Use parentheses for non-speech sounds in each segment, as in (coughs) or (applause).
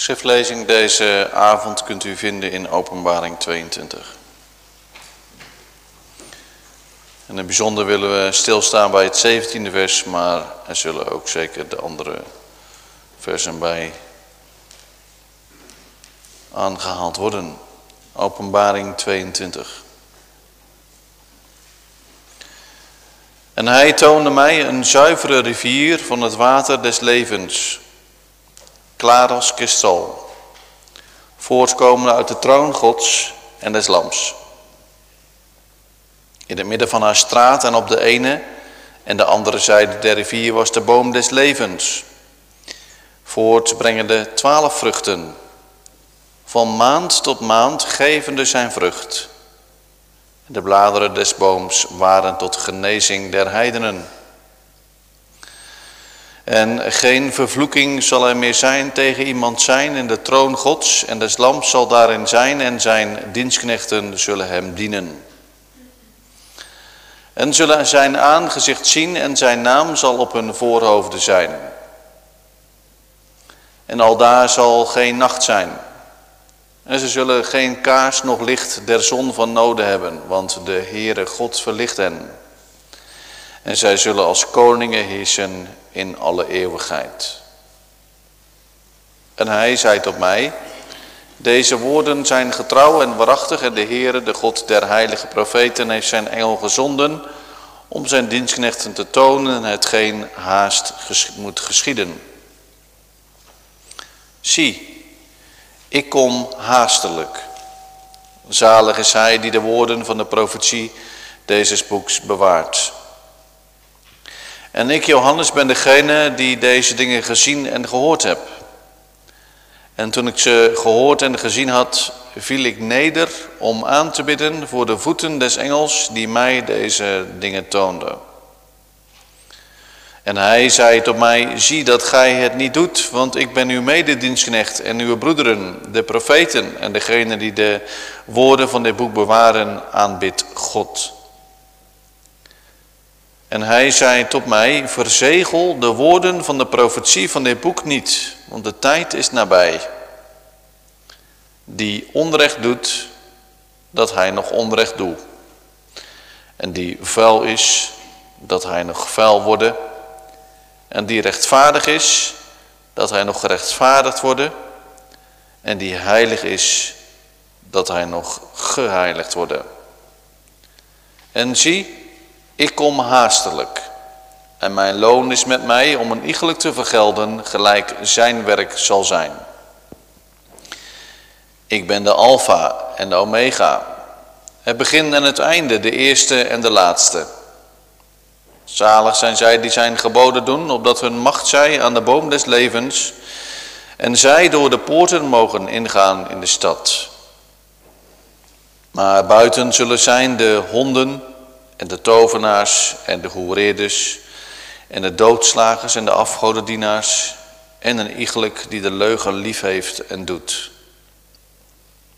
schriftlezing deze avond kunt u vinden in Openbaring 22. En in bijzonder willen we stilstaan bij het 17e vers, maar er zullen ook zeker de andere versen bij aangehaald worden. Openbaring 22. En hij toonde mij een zuivere rivier van het water des levens, klaar als kristal, voortkomende uit de troon Gods en des Lams. In het midden van haar straat en op de ene en de andere zijde der rivier was de boom des levens, voortbrengende twaalf vruchten, van maand tot maand gevende zijn vrucht. De bladeren des booms waren tot genezing der heidenen. En geen vervloeking zal er meer zijn tegen iemand zijn in de troon gods en des lams zal daarin zijn en zijn dienstknechten zullen hem dienen. En zullen zijn aangezicht zien en zijn naam zal op hun voorhoofden zijn. En al daar zal geen nacht zijn. En ze zullen geen kaars nog licht der zon van noden hebben, want de Heere God verlicht hen. En zij zullen als koningen heersen in alle eeuwigheid. En hij zei tot mij, deze woorden zijn getrouw en waarachtig en de Heere, de God der heilige profeten, heeft zijn engel gezonden om zijn dienstknechten te tonen hetgeen haast moet geschieden. Zie, ik kom haastelijk. Zalig is hij die de woorden van de profetie deze boeks bewaart. En ik, Johannes, ben degene die deze dingen gezien en gehoord heb. En toen ik ze gehoord en gezien had, viel ik neder om aan te bidden voor de voeten des engels die mij deze dingen toonde. En hij zei tot mij, zie dat gij het niet doet, want ik ben uw mededienstknecht en uw broederen, de profeten en degene die de woorden van dit boek bewaren, aanbidt God. En hij zei tot mij, verzegel de woorden van de profetie van dit boek niet, want de tijd is nabij. Die onrecht doet, dat hij nog onrecht doet. En die vuil is, dat hij nog vuil worden en die rechtvaardig is, dat hij nog gerechtvaardigd worden. En die heilig is, dat hij nog geheiligd worden. En zie, ik kom haastelijk. En mijn loon is met mij om een iegelijk te vergelden, gelijk zijn werk zal zijn. Ik ben de Alpha en de Omega, het begin en het einde, de eerste en de laatste. Zalig zijn zij die zijn geboden doen, opdat hun macht zij aan de boom des levens en zij door de poorten mogen ingaan in de stad. Maar buiten zullen zijn de honden en de tovenaars en de hoereerders en de doodslagers en de afgodendienaars en een iegelijk die de leugen lief heeft en doet.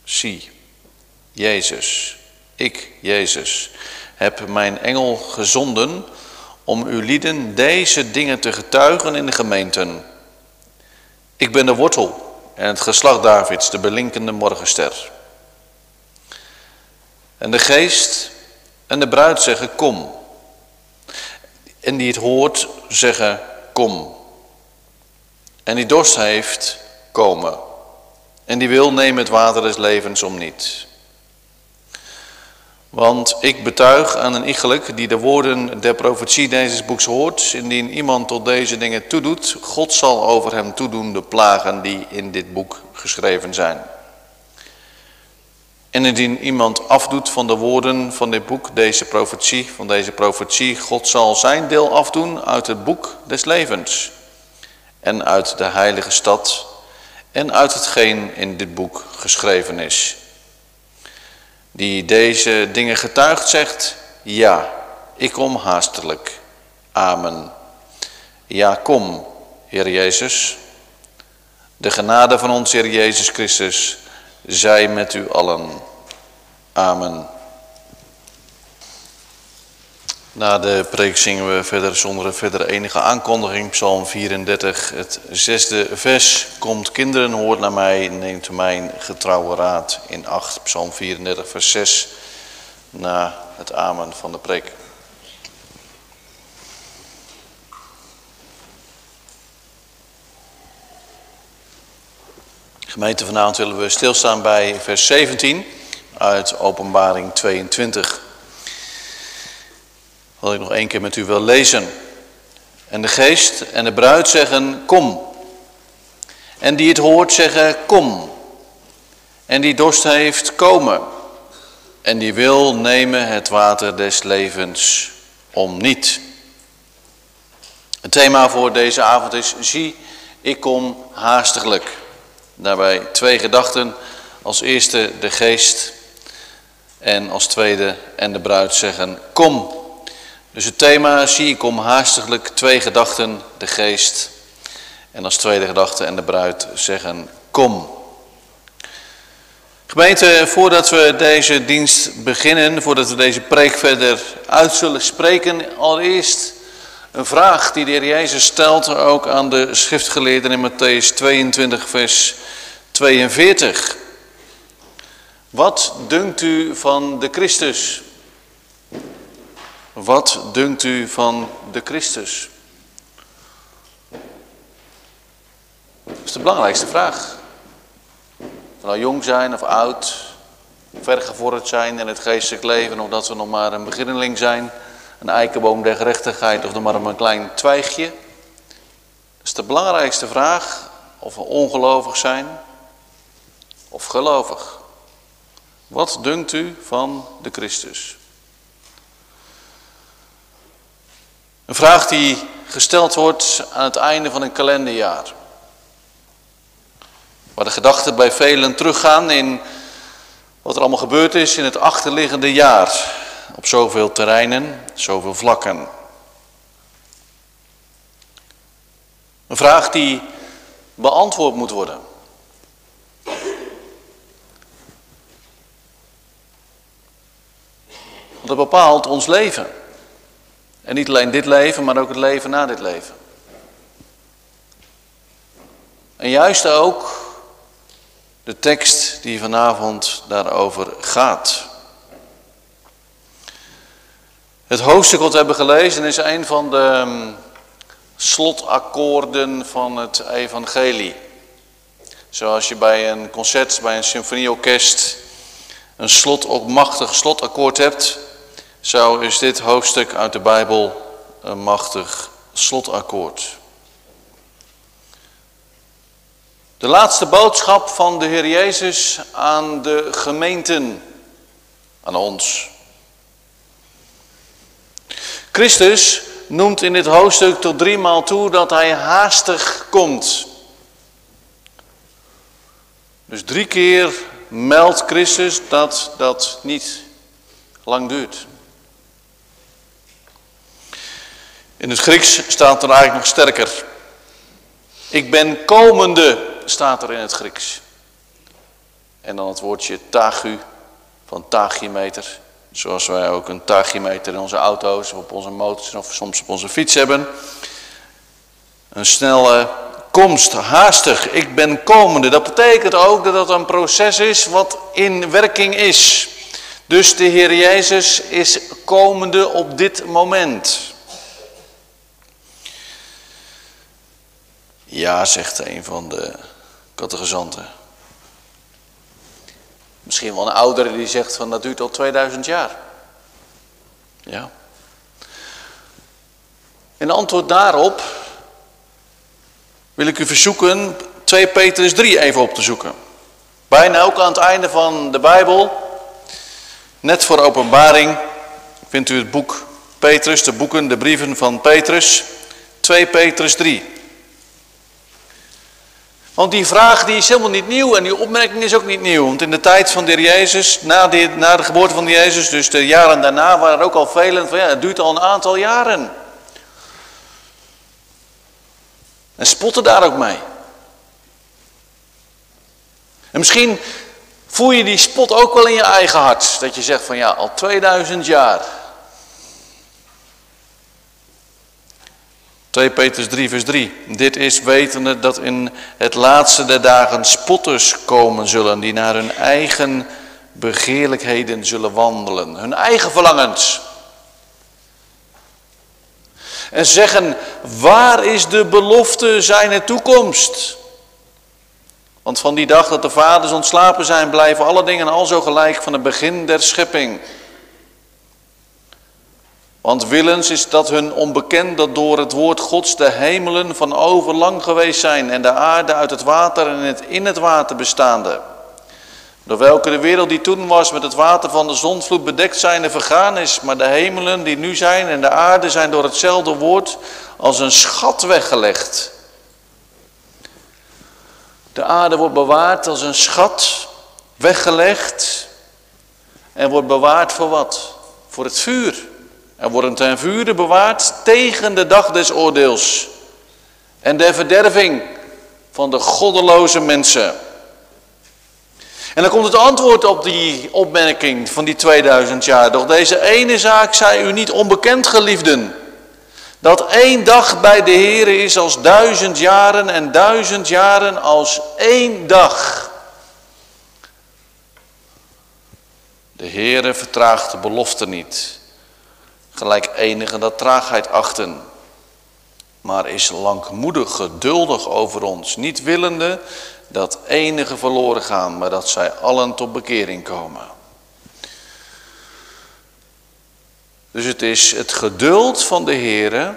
Zie, Jezus, ik, Jezus, heb mijn engel gezonden om uw lieden deze dingen te getuigen in de gemeenten. Ik ben de wortel en het geslacht Davids, de belinkende morgenster. En de geest en de bruid zeggen kom. En die het hoort zeggen kom. En die dorst heeft komen. En die wil nemen het water des levens om niet. Want ik betuig aan een iegelijk die de woorden der profetie deze boeks hoort, indien iemand tot deze dingen toedoet, God zal over hem toedoen de plagen die in dit boek geschreven zijn. En indien iemand afdoet van de woorden van dit boek, deze profetie, van deze profetie, God zal zijn deel afdoen uit het boek des levens en uit de heilige stad en uit hetgeen in dit boek geschreven is die deze dingen getuigt, zegt, ja, ik kom haastelijk. Amen. Ja, kom, Heer Jezus. De genade van ons Heer Jezus Christus, zij met u allen. Amen. Na de preek zingen we verder zonder verdere enige aankondiging. Psalm 34, het zesde vers. Komt kinderen, hoort naar mij, neemt mijn getrouwe raad in acht. Psalm 34, vers 6. Na het amen van de preek. Gemeente, vanavond willen we stilstaan bij vers 17 uit Openbaring 22. Wat ik nog één keer met u wil lezen. En de geest en de bruid zeggen, kom. En die het hoort zeggen, kom. En die dorst heeft, komen. En die wil nemen het water des levens om niet. Het thema voor deze avond is, zie, ik kom haastiglijk. Daarbij twee gedachten. Als eerste de geest en als tweede en de bruid zeggen kom. Dus het thema zie ik om haastiglijk twee gedachten, de geest en als tweede gedachte en de bruid zeggen kom. Gemeente, voordat we deze dienst beginnen, voordat we deze preek verder uit zullen spreken, allereerst een vraag die de Heer Jezus stelt ook aan de schriftgeleerden in Matthäus 22 vers 42. Wat dunkt u van de Christus? Wat dunkt u van de Christus? Dat is de belangrijkste vraag. Of nou jong zijn of oud, vergevorderd zijn in het geestelijk leven, of dat we nog maar een beginneling zijn, een eikenboom der gerechtigheid of nog maar een klein twijgje. Is de belangrijkste vraag, of we ongelovig zijn of gelovig. Wat dunkt u van de Christus? Een vraag die gesteld wordt aan het einde van een kalenderjaar. Waar de gedachten bij velen teruggaan in wat er allemaal gebeurd is in het achterliggende jaar. Op zoveel terreinen, zoveel vlakken. Een vraag die beantwoord moet worden. Want dat bepaalt ons leven. En niet alleen dit leven, maar ook het leven na dit leven. En juist ook de tekst die vanavond daarover gaat. Het hoofdstuk wat we hebben gelezen is een van de mm, slotakkoorden van het evangelie. Zoals je bij een concert, bij een symfonieorkest een slot, ook machtig slotakkoord hebt, zo is dit hoofdstuk uit de Bijbel een machtig slotakkoord. De laatste boodschap van de Heer Jezus aan de gemeenten, aan ons. Christus noemt in dit hoofdstuk tot drie maal toe dat hij haastig komt. Dus drie keer meldt Christus dat dat niet lang duurt. In het Grieks staat er eigenlijk nog sterker. Ik ben komende, staat er in het Grieks. En dan het woordje tagu, van tachymeter. Zoals wij ook een tachymeter in onze auto's, op onze motors of soms op onze fiets hebben. Een snelle komst, haastig, ik ben komende. Dat betekent ook dat het een proces is wat in werking is. Dus de Heer Jezus is komende op dit moment. Ja, zegt een van de catechizanten. Misschien wel een oudere die zegt van dat duurt al 2000 jaar. Ja. In antwoord daarop wil ik u verzoeken 2 Petrus 3 even op te zoeken. Bijna ook aan het einde van de Bijbel, net voor openbaring, vindt u het boek Petrus, de boeken, de brieven van Petrus. 2 Petrus 3. Want die vraag die is helemaal niet nieuw en die opmerking is ook niet nieuw. Want in de tijd van de Jezus, na de, na de geboorte van de Jezus, dus de jaren daarna, waren er ook al velen van ja, het duurt al een aantal jaren. En spotten daar ook mee. En misschien voel je die spot ook wel in je eigen hart. Dat je zegt van ja, al 2000 jaar. 2 Petrus 3 vers 3. Dit is wetende dat in het laatste der dagen spotters komen zullen die naar hun eigen begeerlijkheden zullen wandelen. Hun eigen verlangens. En zeggen, waar is de belofte zijn toekomst? Want van die dag dat de vaders ontslapen zijn, blijven alle dingen al zo gelijk van het begin der schepping. Want willens is dat hun onbekend dat door het woord Gods de hemelen van overlang geweest zijn en de aarde uit het water en het in het water bestaande. Door welke de wereld die toen was met het water van de zonvloed bedekt zijn en vergaan is, maar de hemelen die nu zijn en de aarde zijn door hetzelfde woord als een schat weggelegd. De aarde wordt bewaard als een schat, weggelegd en wordt bewaard voor wat? Voor het vuur. Er worden ten vuren bewaard tegen de dag des oordeels en de verderving van de goddeloze mensen. En dan komt het antwoord op die opmerking van die 2000 jaar. Doch deze ene zaak zij u niet onbekend, geliefden. Dat één dag bij de Heer is als duizend jaren en duizend jaren als één dag. De Heere vertraagt de belofte niet gelijk enige dat traagheid achten. Maar is langmoedig, geduldig over ons, niet willende dat enige verloren gaan, maar dat zij allen tot bekering komen. Dus het is het geduld van de Heere,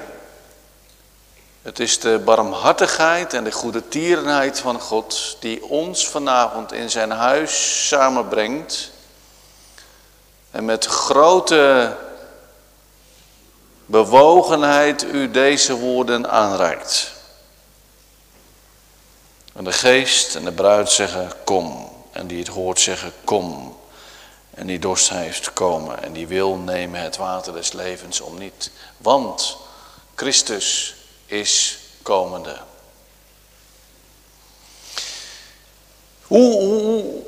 het is de barmhartigheid en de goede tierenheid van God die ons vanavond in zijn huis samenbrengt en met grote bewogenheid u deze woorden aanreikt. En de geest en de bruid zeggen kom. En die het hoort zeggen kom. En die dorst heeft komen. En die wil nemen het water des levens om niet. Want Christus is komende. Hoe, hoe,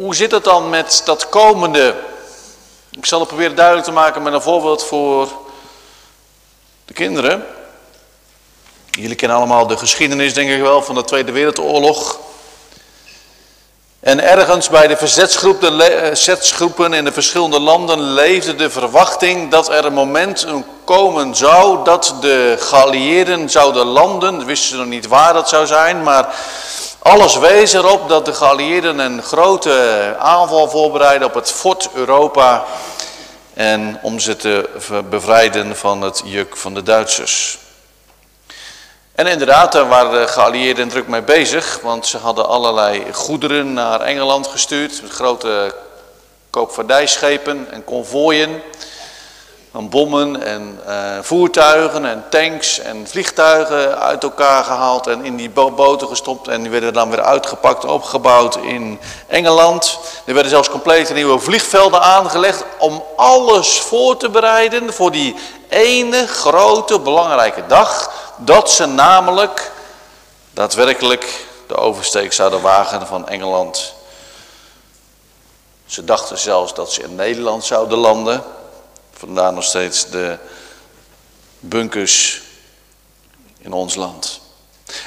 hoe zit het dan met dat komende? Ik zal het proberen duidelijk te maken met een voorbeeld voor de kinderen, jullie kennen allemaal de geschiedenis denk ik wel van de Tweede Wereldoorlog. En ergens bij de verzetsgroepen in de verschillende landen leefde de verwachting dat er een moment komen zou dat de geallieerden zouden landen. Wisten nog niet waar dat zou zijn, maar alles wees erop dat de geallieerden een grote aanval voorbereiden op het fort Europa en om ze te bevrijden van het juk van de Duitsers. En inderdaad, daar waren de geallieerden druk mee bezig, want ze hadden allerlei goederen naar Engeland gestuurd, grote koopvaardijschepen en konvooien van bommen en uh, voertuigen en tanks en vliegtuigen uit elkaar gehaald en in die boten gestopt. En die werden dan weer uitgepakt opgebouwd in Engeland. Er werden zelfs complete nieuwe vliegvelden aangelegd om alles voor te bereiden voor die ene grote belangrijke dag. Dat ze namelijk daadwerkelijk de oversteek zouden wagen van Engeland. Ze dachten zelfs dat ze in Nederland zouden landen. Vandaar nog steeds de bunkers in ons land.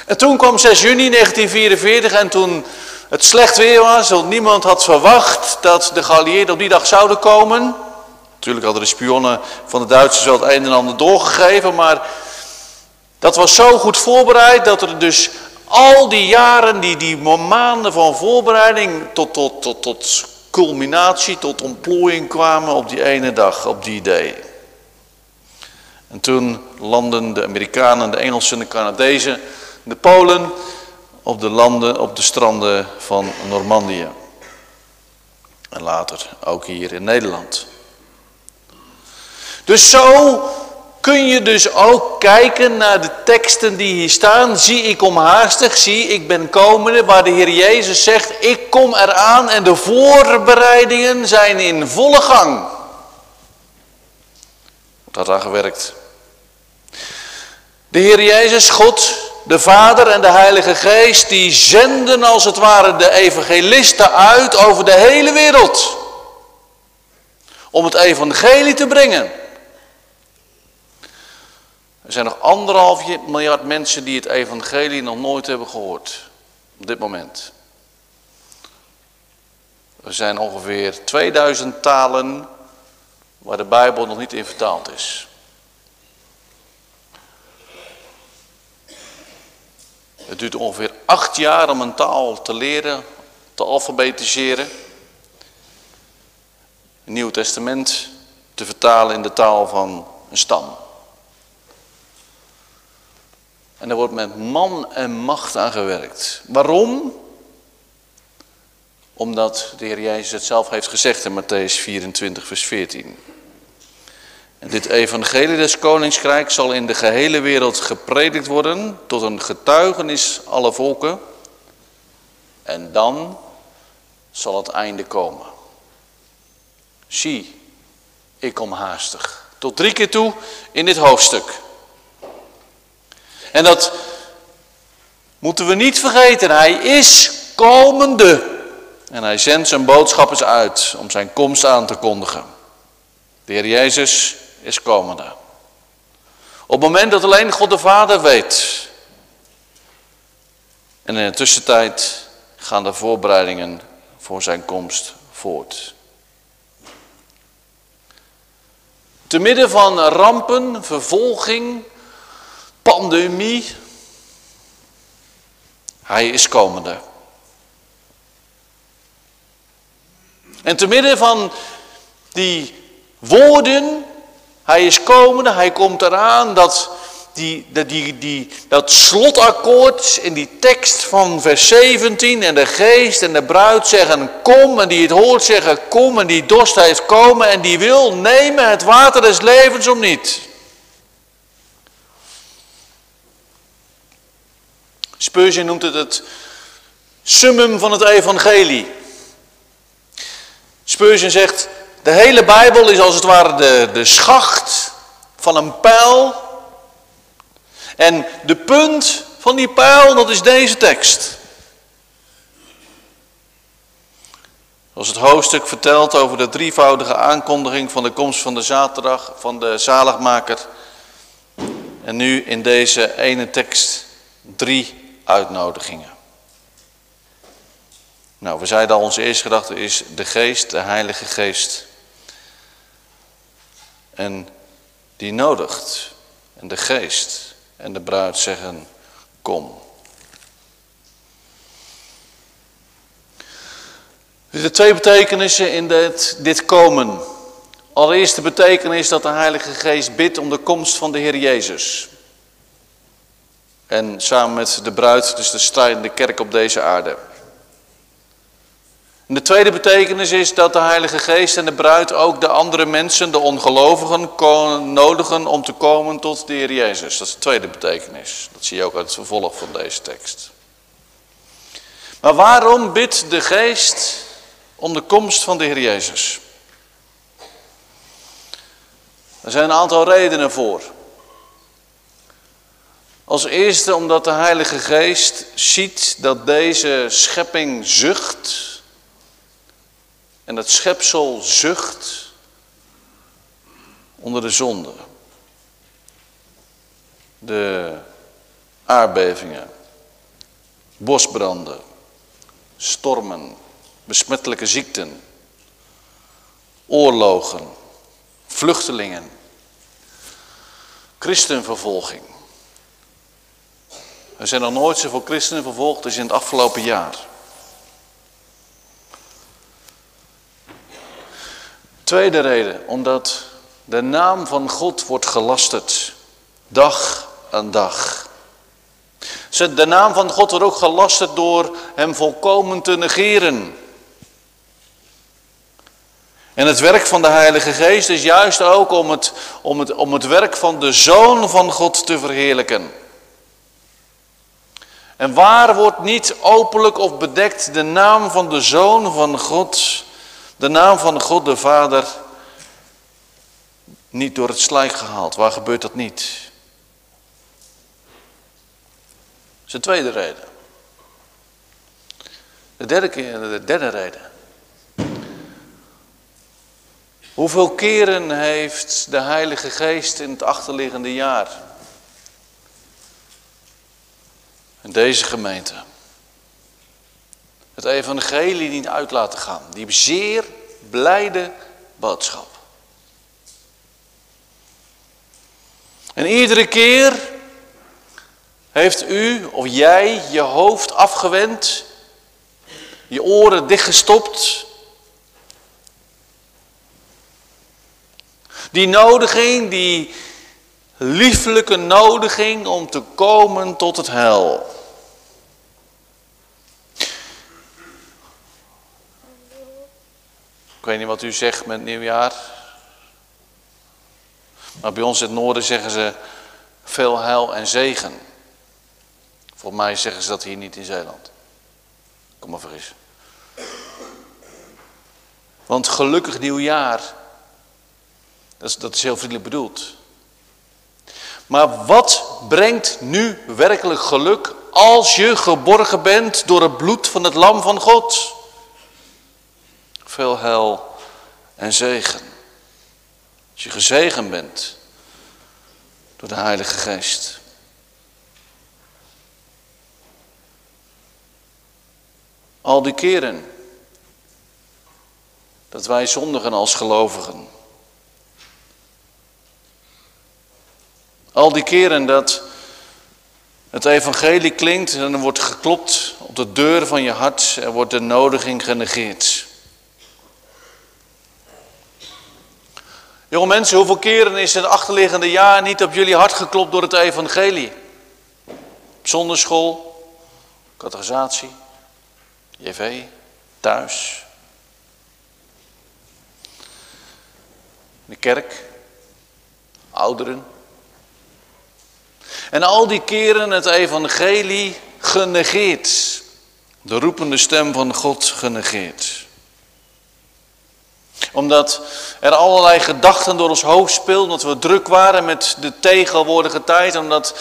En toen kwam 6 juni 1944 en toen het slecht weer was, want niemand had verwacht dat de geallieerden op die dag zouden komen. Natuurlijk hadden de spionnen van de Duitsers wel het een en ander doorgegeven, maar dat was zo goed voorbereid dat er dus al die jaren, die, die maanden van voorbereiding tot, tot, tot, tot culminatie, tot ontplooiing kwamen op die ene dag, op die day. En toen landden de Amerikanen, de Engelsen, de Canadezen, de Polen op de landen, op de stranden van Normandië. En later ook hier in Nederland. Dus zo kun je dus ook kijken naar de teksten die hier staan. Zie ik om haastig, zie ik ben komende, waar de Heer Jezus zegt, ik kom eraan en de voorbereidingen zijn in volle gang. Dat aan gewerkt. De Heer Jezus, God, de Vader en de Heilige Geest, die zenden als het ware de evangelisten uit over de hele wereld. Om het evangelie te brengen. Er zijn nog anderhalf miljard mensen die het evangelie nog nooit hebben gehoord. Op dit moment. Er zijn ongeveer 2000 talen waar de Bijbel nog niet in vertaald is. Het duurt ongeveer acht jaar om een taal te leren, te alfabetiseren. Een Nieuw Testament te vertalen in de taal van een stam. En er wordt met man en macht aan gewerkt. Waarom? Omdat de Heer Jezus het zelf heeft gezegd in Matthäus 24, vers 14. En dit evangelie des koningskrijk zal in de gehele wereld gepredikt worden tot een getuigenis alle volken. En dan zal het einde komen. Zie, ik kom haastig. Tot drie keer toe in dit hoofdstuk. En dat moeten we niet vergeten. Hij is komende. En hij zendt zijn boodschappers uit om zijn komst aan te kondigen. De Heer Jezus is komende. Op het moment dat alleen God de Vader weet. En in de tussentijd gaan de voorbereidingen voor zijn komst voort. Te midden van rampen, vervolging, pandemie. Hij is komende. En te midden van die woorden, hij is komende, hij komt eraan, dat, die, die, die, dat slotakkoord in die tekst van vers 17 en de geest en de bruid zeggen kom en die het hoort zeggen kom en die dorst heeft komen en die wil nemen het water des levens om niet. Spurgeon noemt het het summum van het evangelie. Spurgeon zegt, de hele Bijbel is als het ware de, de schacht van een pijl. En de punt van die pijl, dat is deze tekst. Als het hoofdstuk vertelt over de drievoudige aankondiging van de komst van de zaterdag van de zaligmaker. En nu in deze ene tekst drie uitnodigingen. Nou, we zeiden al, onze eerste gedachte is de geest, de heilige geest. En die nodigt. En de geest en de bruid zeggen, kom. Er zijn twee betekenissen in dit, dit komen. Allereerst de betekenis dat de Heilige Geest bidt om de komst van de Heer Jezus. En samen met de bruid, dus de strijdende kerk op deze aarde. De tweede betekenis is dat de Heilige Geest en de bruid ook de andere mensen, de ongelovigen, nodigen om te komen tot de Heer Jezus. Dat is de tweede betekenis. Dat zie je ook uit het vervolg van deze tekst. Maar waarom bidt de Geest om de komst van de Heer Jezus? Er zijn een aantal redenen voor. Als eerste omdat de Heilige Geest ziet dat deze schepping zucht en het schepsel zucht onder de zonde. De aardbevingen, bosbranden, stormen, besmettelijke ziekten, oorlogen, vluchtelingen, christenvervolging. Er zijn nog nooit zoveel christenen vervolgd als in het afgelopen jaar. Tweede reden, omdat de naam van God wordt gelasterd. Dag aan dag. De naam van God wordt ook gelasterd door hem volkomen te negeren. En het werk van de Heilige Geest is juist ook om het, om het, om het werk van de Zoon van God te verheerlijken. En waar wordt niet openlijk of bedekt de naam van de Zoon van God de naam van God de Vader niet door het slijk gehaald. Waar gebeurt dat niet? Dat is de tweede reden. De derde, de derde reden. Hoeveel keren heeft de Heilige Geest in het achterliggende jaar Deze gemeente. Het evangelie niet uit laten gaan. Die zeer blijde boodschap. En iedere keer heeft u of jij je hoofd afgewend, je oren dichtgestopt. Die nodiging, die lieflijke nodiging om te komen tot het hel. Weet niet wat u zegt met nieuwjaar. Maar bij ons in het noorden zeggen ze veel heil en zegen. Volgens mij zeggen ze dat hier niet in Zeeland. Kom maar vergis. Want gelukkig nieuwjaar, dat is, dat is heel vriendelijk bedoeld. Maar wat brengt nu werkelijk geluk als je geborgen bent door het bloed van het lam van God? Veel hel en zegen. Als je gezegend bent door de Heilige Geest. Al die keren dat wij zondigen als gelovigen. Al die keren dat het evangelie klinkt en er wordt geklopt op de deur van je hart, er wordt de nodiging genegeerd. Jonge mensen, hoeveel keren is het achterliggende jaar niet op jullie hart geklopt door het evangelie? Zonderschool, catechisatie, JV, thuis. De kerk, ouderen. En al die keren het evangelie genegeerd. De roepende stem van God genegeerd omdat er allerlei gedachten door ons hoofd speelden, omdat we druk waren met de tegenwoordige tijd. Omdat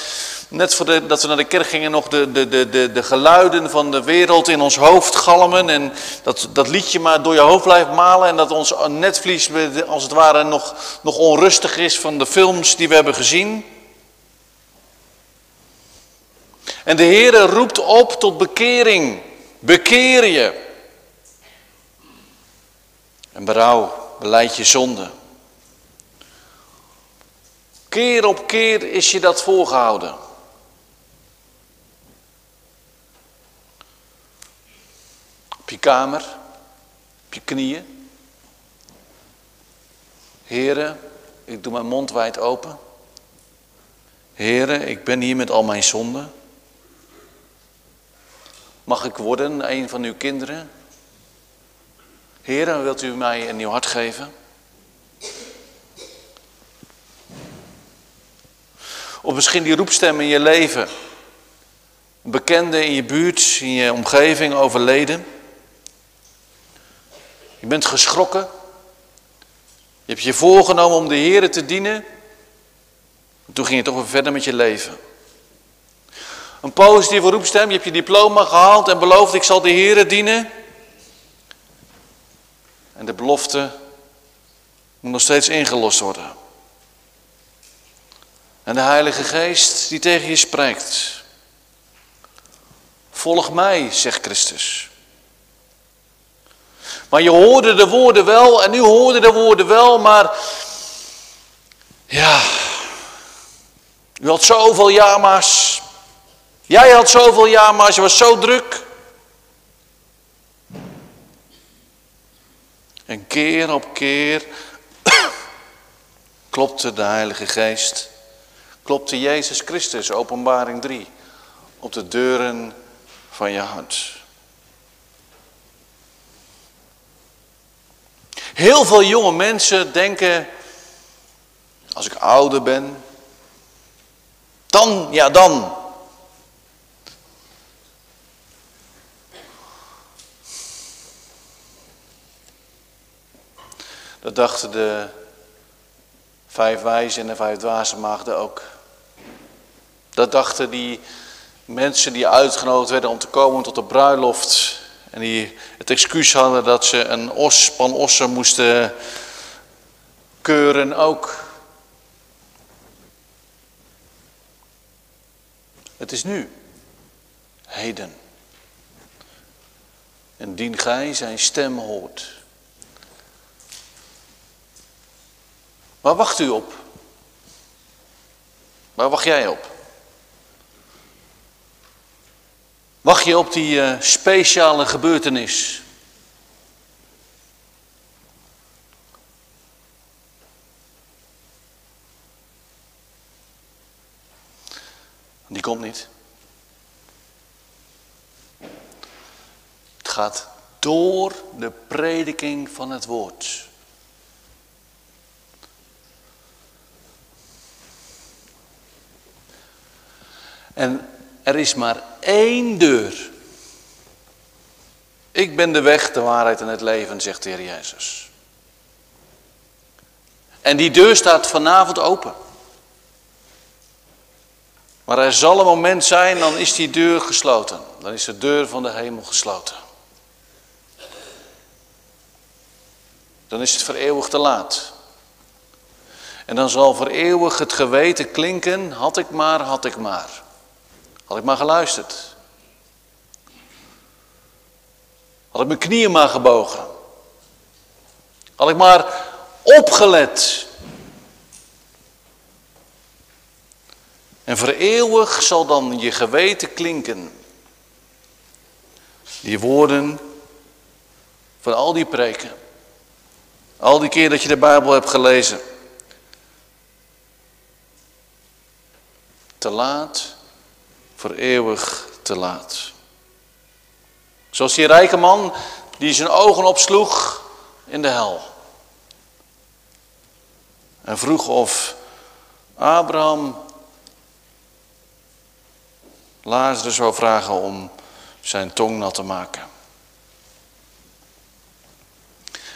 net voordat we naar de kerk gingen nog de, de, de, de, de geluiden van de wereld in ons hoofd galmen. En dat, dat liedje maar door je hoofd blijft malen. En dat ons netvlies als het ware nog, nog onrustig is van de films die we hebben gezien. En de Heer roept op tot bekering. Bekeer je. En berouw, beleid je zonde. Keer op keer is je dat voorgehouden. Op je kamer, op je knieën. Heren, ik doe mijn mond wijd open. Heren, ik ben hier met al mijn zonden. Mag ik worden een van uw kinderen? Heer, wilt u mij een nieuw hart geven? Of misschien die roepstem in je leven. Een bekende in je buurt, in je omgeving overleden. Je bent geschrokken. Je hebt je voorgenomen om de Heer te dienen. toen ging je toch weer verder met je leven. Een positieve roepstem, je hebt je diploma gehaald en beloofd ik zal de Heer dienen. En de belofte moet nog steeds ingelost worden. En de Heilige Geest die tegen je spreekt. Volg mij, zegt Christus. Maar je hoorde de woorden wel en nu hoorde de woorden wel, maar ja, u had zoveel jama's. Jij had zoveel jama's, je was zo druk. En keer op keer (coughs) klopte de Heilige Geest, klopte Jezus Christus, openbaring 3, op de deuren van je hart. Heel veel jonge mensen denken, als ik ouder ben, dan, ja dan, Dat dachten de vijf wijzen en de vijf dwaze maagden ook. Dat dachten die mensen die uitgenodigd werden om te komen tot de bruiloft. En die het excuus hadden dat ze een os, span ossen moesten keuren ook. Het is nu. heden. En dien gij zijn stem hoort. Waar wacht u op? Waar wacht jij op? Wacht je op die uh, speciale gebeurtenis? Die komt niet. Het gaat door de prediking van het woord. En er is maar één deur. Ik ben de weg, de waarheid en het leven, zegt de Heer Jezus. En die deur staat vanavond open. Maar er zal een moment zijn, dan is die deur gesloten. Dan is de deur van de hemel gesloten. Dan is het voor eeuwig te laat. En dan zal voor eeuwig het geweten klinken, had ik maar, had ik maar. Had ik maar geluisterd. Had ik mijn knieën maar gebogen. Had ik maar opgelet. En voor eeuwig zal dan je geweten klinken. Die woorden van al die preken. Al die keer dat je de Bijbel hebt gelezen. Te laat, voor eeuwig te laat. Zoals die rijke man die zijn ogen opsloeg in de hel. En vroeg of Abraham Lazarus zou vragen om zijn tong nat te maken.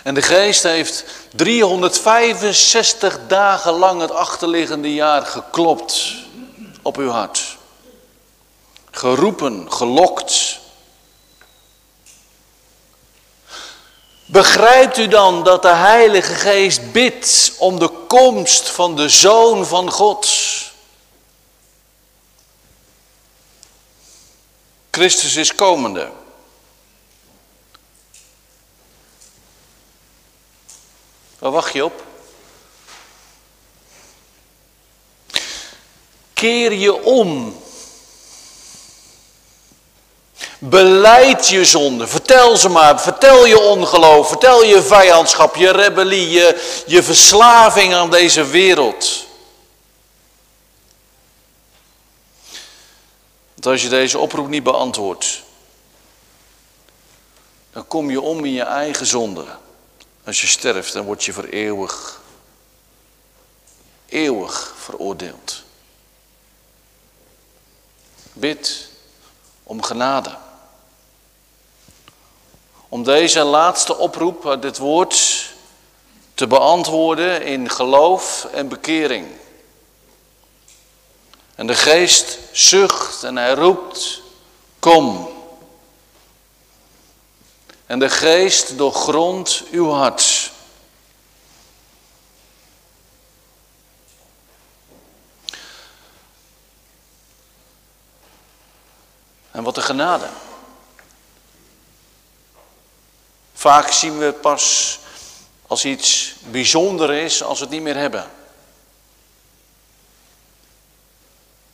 En de geest heeft 365 dagen lang het achterliggende jaar geklopt op uw hart. Geroepen, gelokt. Begrijpt u dan dat de Heilige Geest bidt om de komst van de Zoon van God? Christus is komende. Waar wacht je op? Keer je om. Beleid je zonde. Vertel ze maar. Vertel je ongeloof. Vertel je vijandschap, je rebellie, je, je verslaving aan deze wereld. Want als je deze oproep niet beantwoordt, dan kom je om in je eigen zonde. Als je sterft, dan word je voor eeuwig, eeuwig veroordeeld. Bid om genade. Om deze laatste oproep uit dit woord te beantwoorden in geloof en bekering. En de geest zucht en hij roept, kom. En de geest doorgrondt uw hart. En wat een genade. Vaak zien we het pas als iets bijzonder is als we het niet meer hebben.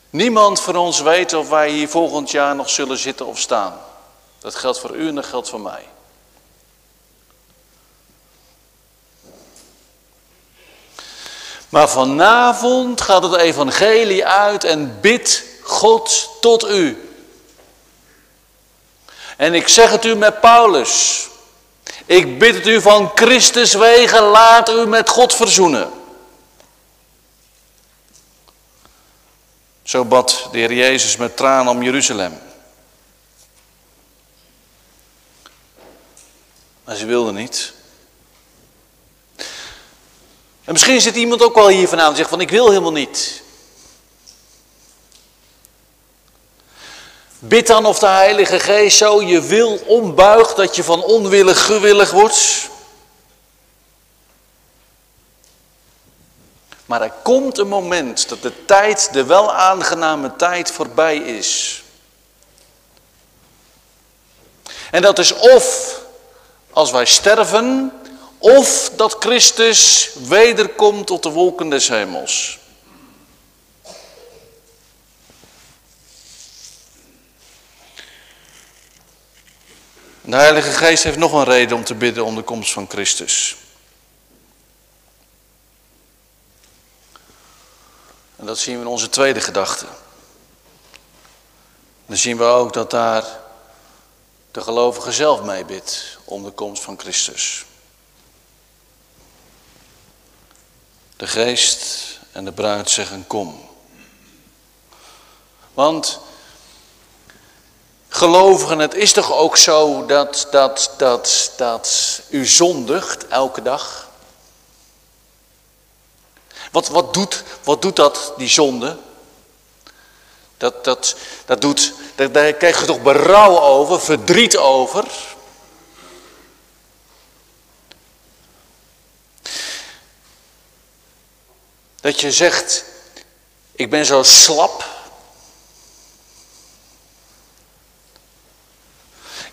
Niemand van ons weet of wij hier volgend jaar nog zullen zitten of staan. Dat geldt voor u en dat geldt voor mij. Maar vanavond gaat het evangelie uit en bidt God tot u. En ik zeg het u met Paulus. Ik bid het u van Christus wegen, laat u met God verzoenen. Zo bad de Heer Jezus met tranen om Jeruzalem. Maar ze wilden niet. En misschien zit iemand ook wel hier vanavond en zegt van ik wil helemaal niet. Bid dan of de Heilige Geest zo je wil ombuigt dat je van onwillig gewillig wordt. Maar er komt een moment dat de tijd, de wel aangename tijd voorbij is. En dat is of als wij sterven, of dat Christus wederkomt tot de wolken des hemels. De Heilige Geest heeft nog een reden om te bidden om de komst van Christus. En dat zien we in onze tweede gedachte. Dan zien we ook dat daar de gelovige zelf mee bidt om de komst van Christus. De geest en de bruid zeggen kom. Want gelovigen, het is toch ook zo dat, dat, dat, dat u zondigt elke dag? Wat, wat, doet, wat doet dat, die zonde? Dat, dat, dat doet, daar, daar krijg je toch berouw over, verdriet over. Dat je zegt, ik ben zo slap.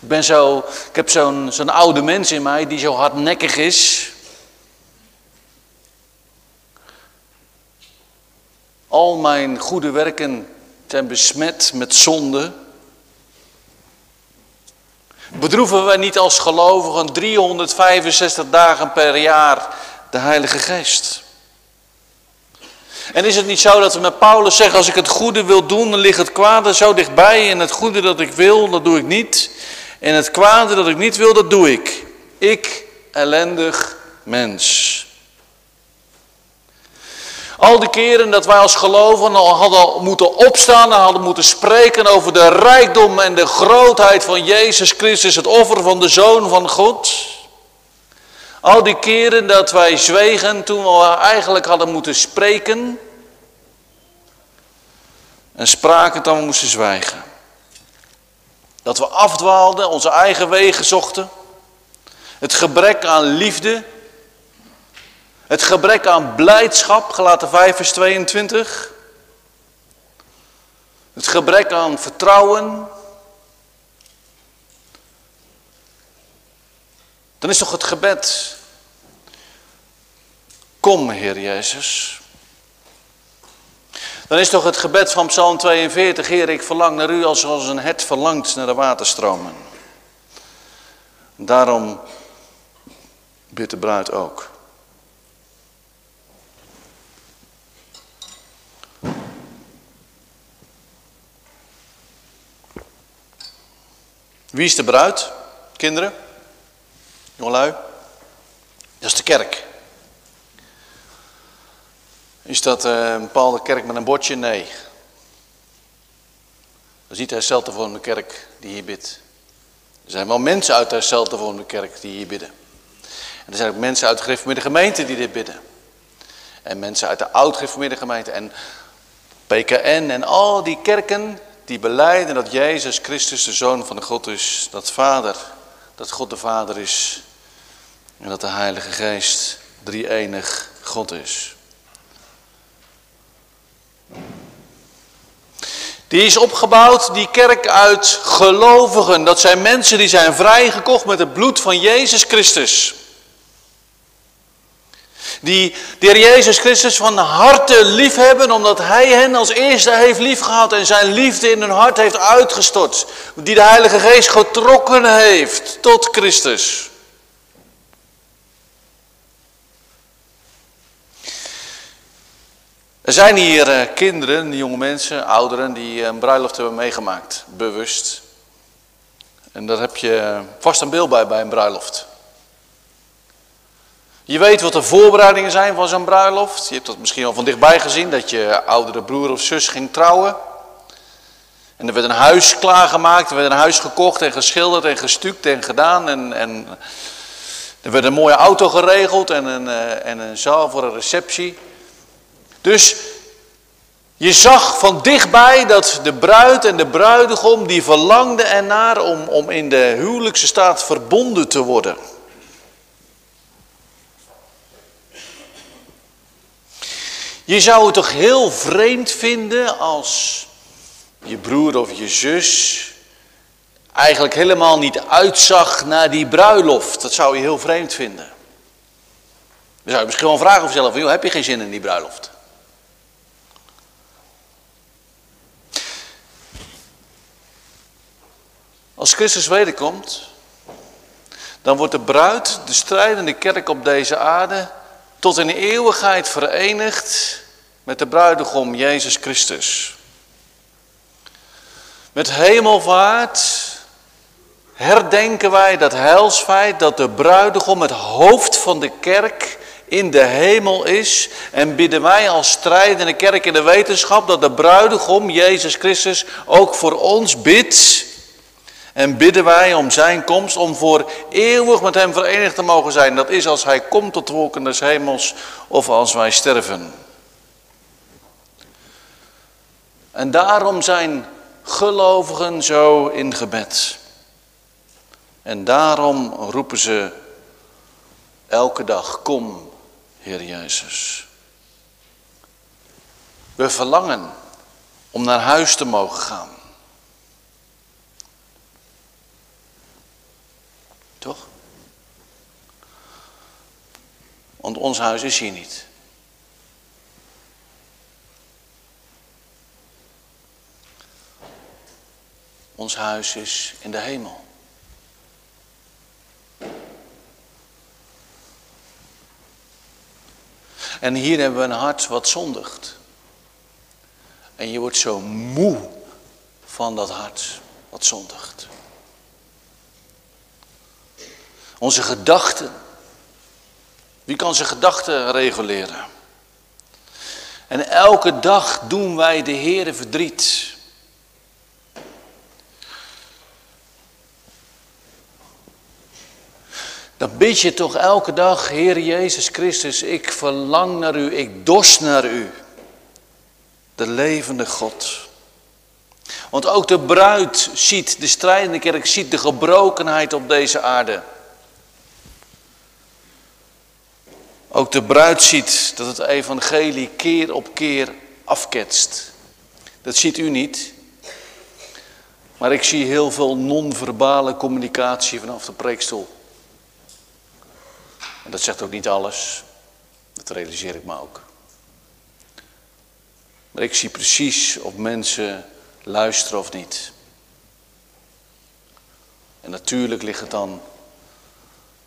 Ik ben zo, ik heb zo'n zo'n oude mens in mij die zo hardnekkig is. Al mijn goede werken zijn besmet met zonde. Bedroeven wij niet als gelovigen 365 dagen per jaar de Heilige Geest? En is het niet zo dat we met Paulus zeggen, als ik het goede wil doen, dan ligt het kwade zo dichtbij. En het goede dat ik wil, dat doe ik niet. En het kwade dat ik niet wil, dat doe ik. Ik, ellendig mens. Al die keren dat wij als gelovigen al hadden moeten opstaan en hadden moeten spreken over de rijkdom en de grootheid van Jezus Christus, het offer van de Zoon van God. Al die keren dat wij zwegen toen we eigenlijk hadden moeten spreken. En spraken dan we moesten zwijgen. Dat we afdwaalden, onze eigen wegen zochten. Het gebrek aan liefde het gebrek aan blijdschap, gelaten 5 vers 22. Het gebrek aan vertrouwen. Dan is toch het gebed. Kom, Heer Jezus. Dan is toch het gebed van Psalm 42, Heer, ik verlang naar u als, een het verlangt naar de waterstromen. Daarom bidt de bruid ook. Wie is de bruid? Kinderen? Jongelui? Dat is de kerk. Is dat eh, een bepaalde kerk met een bordje? Nee. Dat is niet de herseltevormde kerk die hier bidt. Er zijn wel mensen uit de herseltevormde kerk die hier bidden. En er zijn ook mensen uit de gereformeerde gemeente die dit bidden. En mensen uit de oud-gereformeerde gemeente. En PKN en al die kerken die beleiden dat Jezus Christus de Zoon van de God is, dat Vader, dat God de Vader is en dat de Heilige Geest drie-enig God is. Die is opgebouwd, die kerk uit gelovigen. Dat zijn mensen die zijn vrijgekocht met het bloed van Jezus Christus. Die de Heer Jezus Christus van harte lief hebben, omdat Hij hen als eerste heeft liefgehad en zijn liefde in hun hart heeft uitgestort. Die de Heilige Geest getrokken heeft tot Christus. Er zijn hier eh, kinderen, jonge mensen, ouderen die een bruiloft hebben meegemaakt, bewust. En daar heb je vast een beeld bij bij een bruiloft. Je weet wat de voorbereidingen zijn van zo'n bruiloft. Je hebt dat misschien al van dichtbij gezien, dat je oudere broer of zus ging trouwen. En er werd een huis klaargemaakt, er werd een huis gekocht en geschilderd en gestuukt en gedaan. En, en er werd een mooie auto geregeld en een, eh, en een zaal voor een receptie. Dus je zag van dichtbij dat de bruid en de bruidegom, die verlangden ernaar om, om in de huwelijkse staat verbonden te worden. Je zou het toch heel vreemd vinden als je broer of je zus eigenlijk helemaal niet uitzag naar die bruiloft. Dat zou je heel vreemd vinden. Dan zou je misschien wel vragen of jezelf, joh, heb je geen zin in die bruiloft? Als Christus wederkomt, dan wordt de bruid, de strijdende kerk op deze aarde, tot in eeuwigheid verenigd met de bruidegom Jezus Christus. Met hemelvaart herdenken wij dat heilsfeit dat de bruidegom het hoofd van de kerk in de hemel is. En bidden wij als strijdende kerk in de wetenschap dat de bruidegom Jezus Christus ook voor ons bidt. En bidden wij om zijn komst, om voor eeuwig met hem verenigd te mogen zijn. Dat is als hij komt tot de wolken des hemels of als wij sterven. En daarom zijn gelovigen zo in gebed. En daarom roepen ze elke dag, kom Heer Jezus. We verlangen om naar huis te mogen gaan. Want ons huis is hier niet. Ons huis is in de hemel. En hier hebben we een hart wat zondigt. En je wordt zo moe van dat hart wat zondigt. Onze gedachten. Wie kan zijn gedachten reguleren? En elke dag doen wij de Heere verdriet. Dan bid je toch elke dag, Heer Jezus Christus, ik verlang naar u, ik dorst naar u. De levende God. Want ook de bruid ziet, de strijdende kerk ziet de gebrokenheid op deze aarde. Ook de bruid ziet dat het evangelie keer op keer afketst. Dat ziet u niet. Maar ik zie heel veel non-verbale communicatie vanaf de preekstoel. En dat zegt ook niet alles. Dat realiseer ik me ook. Maar ik zie precies of mensen luisteren of niet. En natuurlijk ligt het dan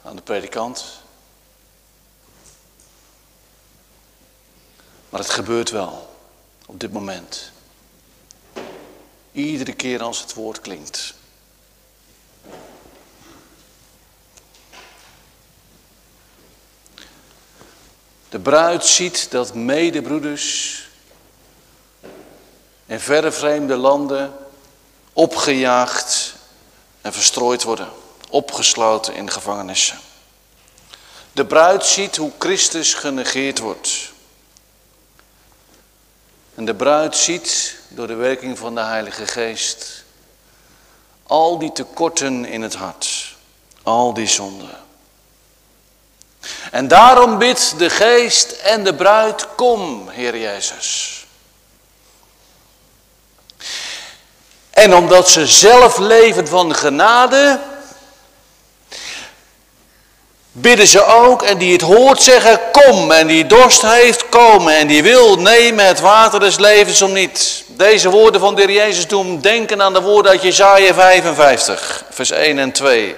aan de predikant. Maar het gebeurt wel op dit moment. Iedere keer als het woord klinkt. De bruid ziet dat medebroeders in verre vreemde landen opgejaagd en verstrooid worden, opgesloten in gevangenissen. De bruid ziet hoe Christus genegeerd wordt. En de bruid ziet door de werking van de Heilige Geest al die tekorten in het hart, al die zonden. En daarom bidt de geest en de bruid, kom, Heer Jezus. En omdat ze zelf leven van genade, bidden ze ook en die het hoort zeggen, kom. En die dorst heeft, komen. En die wil nemen het water des levens om niet. Deze woorden van de Heer Jezus doen denken aan de woorden uit Jezaja 55, vers 1 en 2.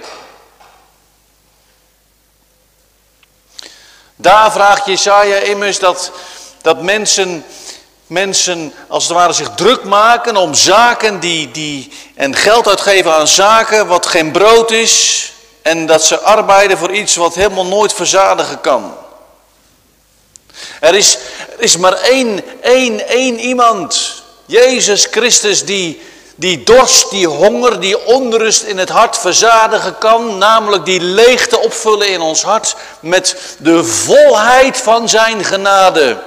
Daar vraagt Jesaja immers dat, dat mensen, mensen als het ware zich druk maken om zaken die, die, en geld uitgeven aan zaken wat geen brood is. En dat ze arbeiden voor iets wat helemaal nooit verzadigen kan. Er is, er is maar één, één, één iemand, Jezus Christus, die, die dorst, die honger, die onrust in het hart verzadigen kan, namelijk die leegte opvullen in ons hart met de volheid van zijn genade.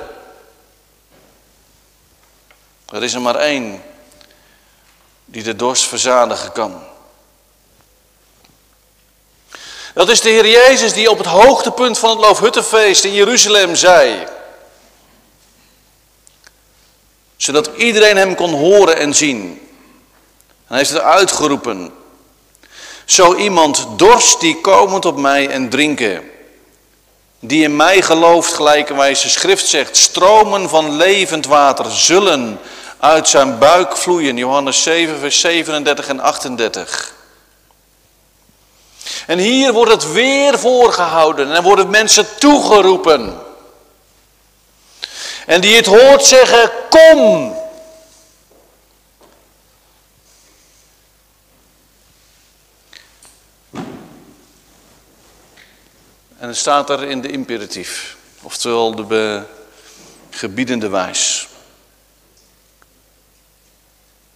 Er is er maar één die de dorst verzadigen kan. Dat is de Heer Jezus die op het hoogtepunt van het Loofhuttenfeest in Jeruzalem zei. Zodat iedereen hem kon horen en zien. En hij heeft het uitgeroepen. Zo iemand dorst die komend op mij en drinken. Die in mij gelooft, gelijkerwijs de schrift zegt, stromen van levend water zullen uit zijn buik vloeien. Johannes 7, vers 37 en 38. En hier wordt het weer voorgehouden en worden mensen toegeroepen. En die het hoort zeggen, kom. En het staat er in de imperatief, oftewel de gebiedende wijs.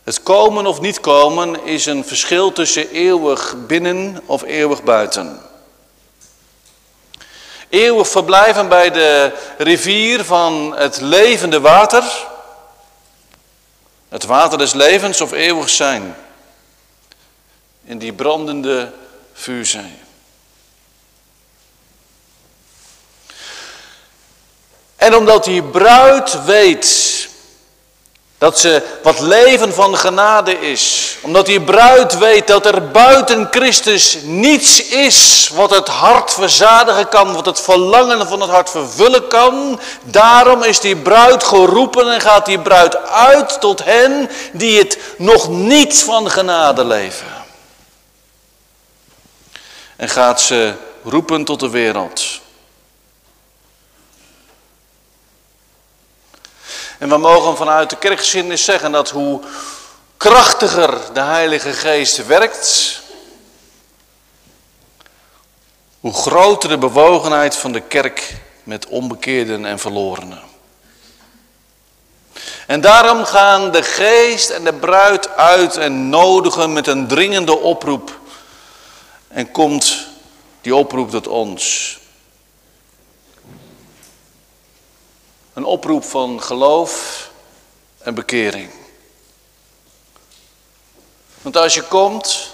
Het komen of niet komen is een verschil tussen eeuwig binnen of eeuwig buiten. Eeuwig verblijven bij de rivier van het levende water. Het water des levens of eeuwig zijn. In die brandende vuurzee. En omdat die bruid weet dat ze wat leven van genade is. Omdat die bruid weet dat er buiten Christus niets is wat het hart verzadigen kan, wat het verlangen van het hart vervullen kan. Daarom is die bruid geroepen en gaat die bruid uit tot hen die het nog niet van genade leven. En gaat ze roepen tot de wereld. En we mogen vanuit de kerkgeschiedenis zeggen dat hoe krachtiger de Heilige Geest werkt, hoe groter de bewogenheid van de kerk met onbekeerden en verlorenen. En daarom gaan de geest en de bruid uit en nodigen met een dringende oproep. En komt die oproep tot ons. Een oproep van geloof en bekering. Want als je komt,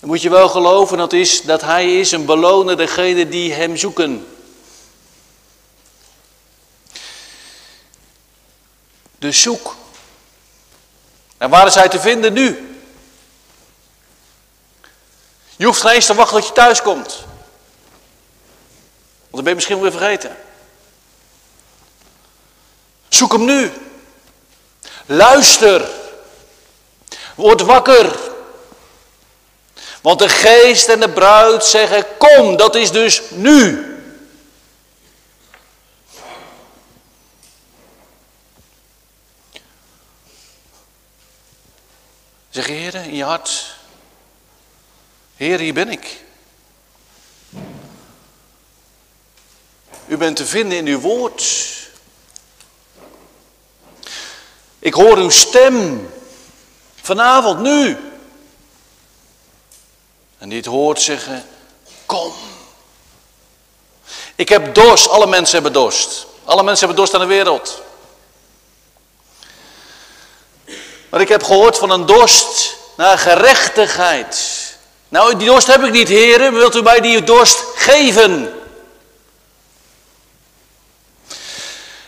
dan moet je wel geloven dat, is, dat hij is een beloner degene die hem zoeken. Dus zoek. En waar is hij te vinden nu? Je hoeft geen eens te wachten tot je thuis komt. Want dan ben je misschien weer vergeten. Zoek hem nu. Luister. Word wakker. Want de geest en de bruid zeggen, kom, dat is dus nu. Zeg Heer in je hart, Heer, hier ben ik. U bent te vinden in uw woord. Ik hoor uw stem vanavond, nu. En die het hoort zeggen, kom. Ik heb dorst, alle mensen hebben dorst. Alle mensen hebben dorst aan de wereld. Maar ik heb gehoord van een dorst naar gerechtigheid. Nou, die dorst heb ik niet, heren. Wilt u mij die dorst geven?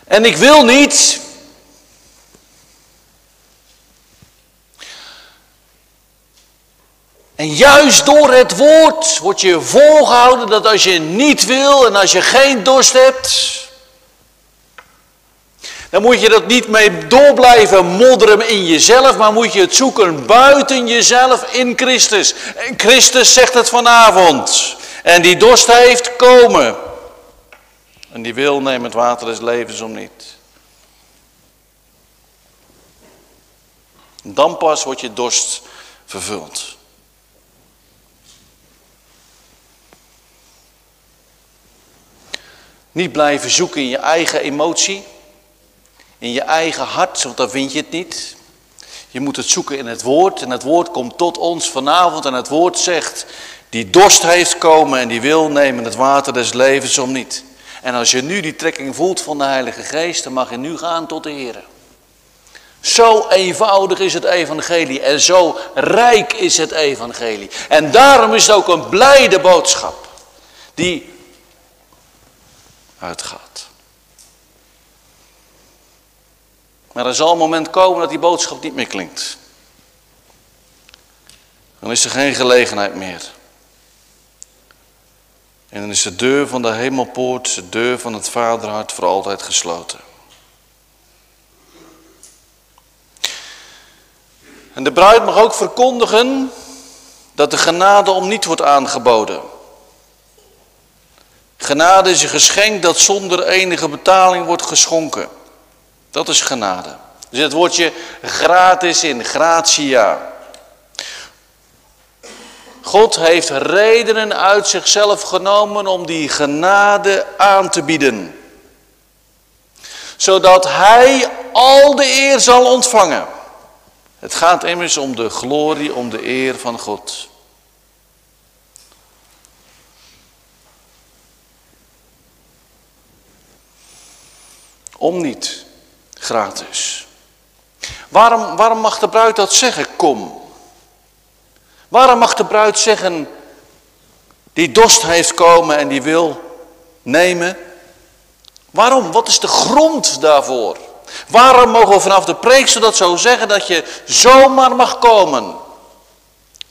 En ik wil niet. En juist door het woord word je volgehouden dat als je niet wil en als je geen dorst hebt, dan moet je dat niet mee door blijven modderen in jezelf, maar moet je het zoeken buiten jezelf in Christus. En Christus zegt het vanavond. En die dorst heeft komen. En die wil neemt het water des levens om niet. Dan pas wordt je dorst vervuld. Niet blijven zoeken in je eigen emotie, in je eigen hart, want dan vind je het niet. Je moet het zoeken in het woord en het woord komt tot ons vanavond en het woord zegt, die dorst heeft komen en die wil nemen het water des levens om niet. En als je nu die trekking voelt van de Heilige Geest, dan mag je nu gaan tot de Heer. Zo eenvoudig is het evangelie en zo rijk is het evangelie. En daarom is het ook een blijde boodschap die uitgaat. Maar er zal een moment komen dat die boodschap niet meer klinkt. Dan is er geen gelegenheid meer. En dan is de deur van de hemelpoort, de deur van het vaderhart voor altijd gesloten. En de bruid mag ook verkondigen dat de genade om niet wordt aangeboden. Genade is een geschenk dat zonder enige betaling wordt geschonken. Dat is genade. Zit het woordje gratis in, gratia. God heeft redenen uit zichzelf genomen om die genade aan te bieden. Zodat hij al de eer zal ontvangen. Het gaat immers om de glorie, om de eer van God. Om niet, gratis. Waarom, waarom mag de bruid dat zeggen, kom? Waarom mag de bruid zeggen, die dorst heeft komen en die wil nemen? Waarom? Wat is de grond daarvoor? Waarom mogen we vanaf de preek dat zo zeggen dat je zomaar mag komen?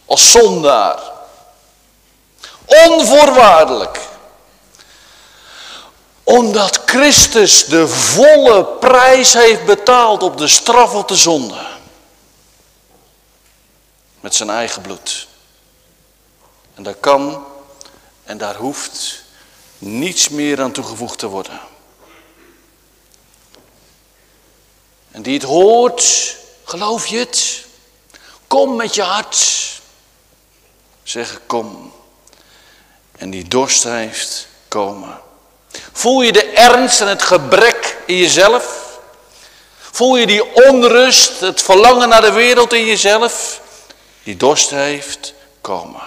Als zondaar. Onvoorwaardelijk. Omdat Christus de volle prijs heeft betaald op de straf op de zonde. Met zijn eigen bloed. En daar kan en daar hoeft niets meer aan toegevoegd te worden. En die het hoort, geloof je het? Kom met je hart. Zeg kom. En die dorst heeft, komen. Voel je de ernst en het gebrek in jezelf? Voel je die onrust, het verlangen naar de wereld in jezelf? Die dorst heeft, komen.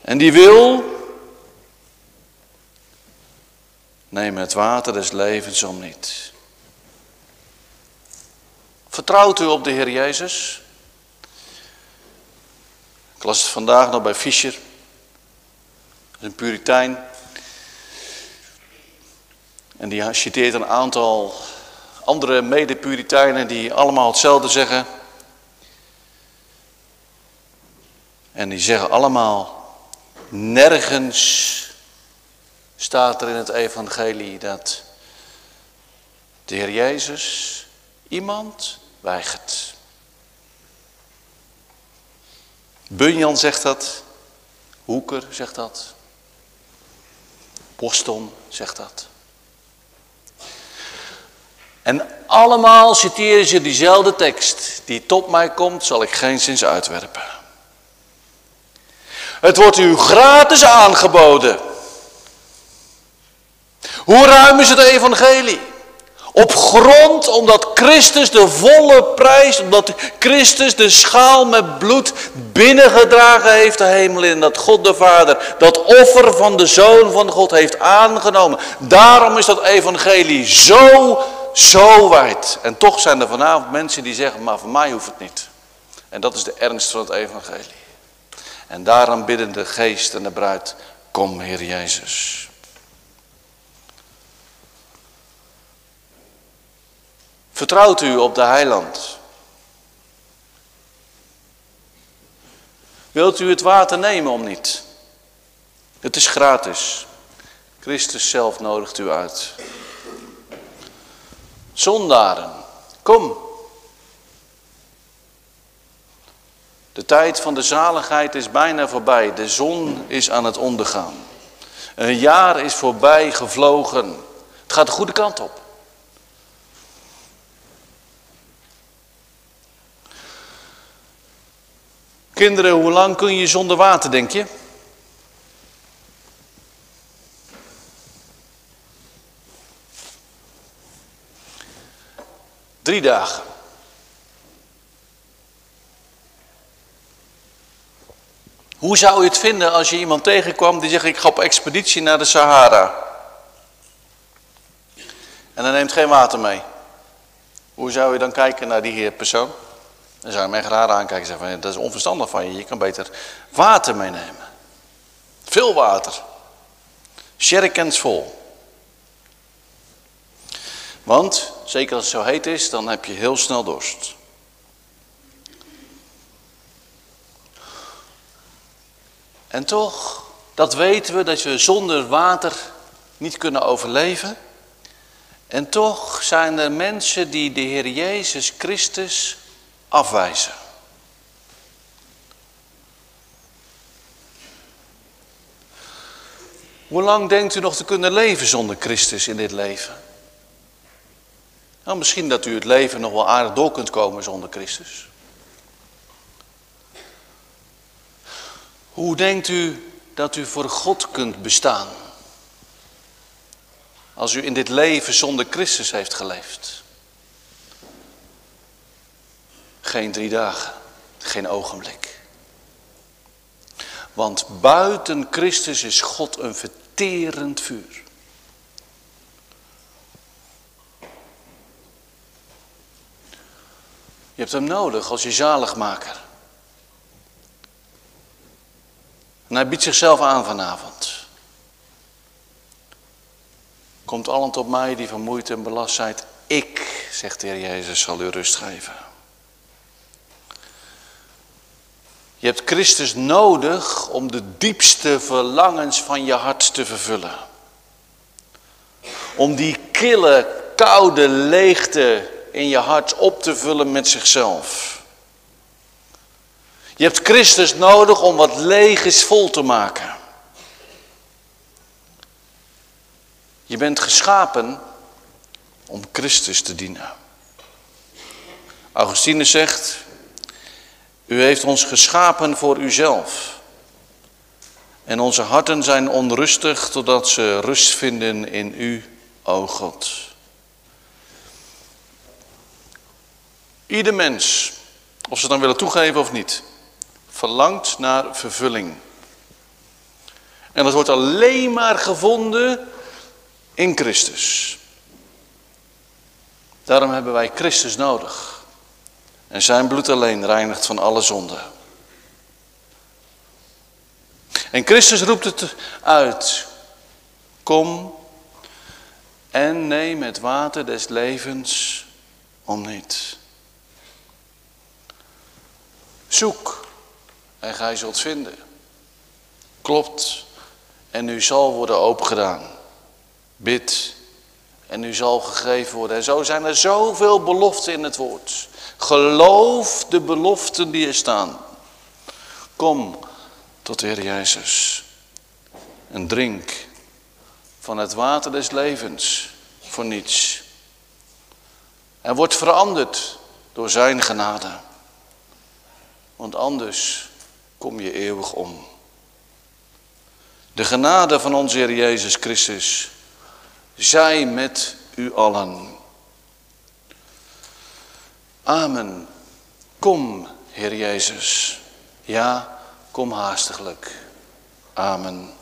En die wil, neem het water des levens om niet. Vertrouwt u op de Heer Jezus? Ik las het vandaag nog bij Fischer. een puritein. En die citeert een aantal andere mede-puriteinen die allemaal hetzelfde zeggen. En die zeggen allemaal, nergens staat er in het evangelie dat de Heer Jezus iemand weigert. Bunyan zegt dat, Hoeker zegt dat, Boston zegt dat. En allemaal citeren ze diezelfde tekst. Die tot mij komt, zal ik geen zins uitwerpen. Het wordt u gratis aangeboden. Hoe ruim is het evangelie? Op grond omdat Christus de volle prijs, omdat Christus de schaal met bloed binnengedragen heeft de hemel in. Dat God de Vader dat offer van de Zoon van God heeft aangenomen. Daarom is dat evangelie zo, zo wijd. En toch zijn er vanavond mensen die zeggen, maar voor mij hoeft het niet. En dat is de ernst van het evangelie. En daarom bidden de geest en de bruid, kom Heer Jezus. Vertrouwt u op de heiland? Wilt u het water nemen om niet? Het is gratis. Christus zelf nodigt u uit. Zondaren, kom. De tijd van de zaligheid is bijna voorbij. De zon is aan het ondergaan. Een jaar is voorbij gevlogen. Het gaat de goede kant op. Kinderen, hoe lang kun je zonder water, denk je? Drie dagen. Hoe zou je het vinden als je iemand tegenkwam die zegt ik ga op expeditie naar de Sahara. En hij neemt geen water mee. Hoe zou je dan kijken naar die persoon? Dan zou je mij graag aankijken en zeggen van dat is onverstandig van je. Je kan beter water meenemen. Veel water. Sherrikens vol. Want, zeker als het zo heet is, dan heb je heel snel dorst. En toch, dat weten we, dat we zonder water niet kunnen overleven. En toch zijn er mensen die de Heer Jezus Christus afwijzen. Hoe lang denkt u nog te kunnen leven zonder Christus in dit leven? Nou, misschien dat u het leven nog wel aardig door kunt komen zonder Christus. Hoe denkt u dat u voor God kunt bestaan? Als u in dit leven zonder Christus heeft geleefd. Geen drie dagen, geen ogenblik. Want buiten Christus is God een verterend vuur. Je hebt hem nodig als je zaligmaker. En hij biedt zichzelf aan vanavond. Komt allen tot mij die vermoeid en belast zijn. Ik, zegt de Heer Jezus, zal u rust geven. Je hebt Christus nodig om de diepste verlangens van je hart te vervullen. Om die kille, koude leegte in je hart op te vullen met zichzelf. Je hebt Christus nodig om wat leeg is vol te maken. Je bent geschapen om Christus te dienen. Augustinus zegt, u heeft ons geschapen voor uzelf. En onze harten zijn onrustig totdat ze rust vinden in u, o God. Ieder mens, of ze dan willen toegeven of niet, verlangt naar vervulling. En dat wordt alleen maar gevonden in Christus. Daarom hebben wij Christus nodig. En zijn bloed alleen reinigt van alle zonde. En Christus roept het uit. Kom en neem het water des levens om niet. Zoek en gij zult vinden. Klopt en u zal worden opengedaan. Bid en u zal gegeven worden. En zo zijn er zoveel beloften in het woord. Geloof de beloften die er staan. Kom tot de Heer Jezus en drink van het water des levens voor niets. En wordt veranderd door zijn genade. Want anders kom je eeuwig om. De genade van onze Heer Jezus Christus zij met u allen. Amen. Kom, Heer Jezus. Ja, kom haastiglijk. Amen.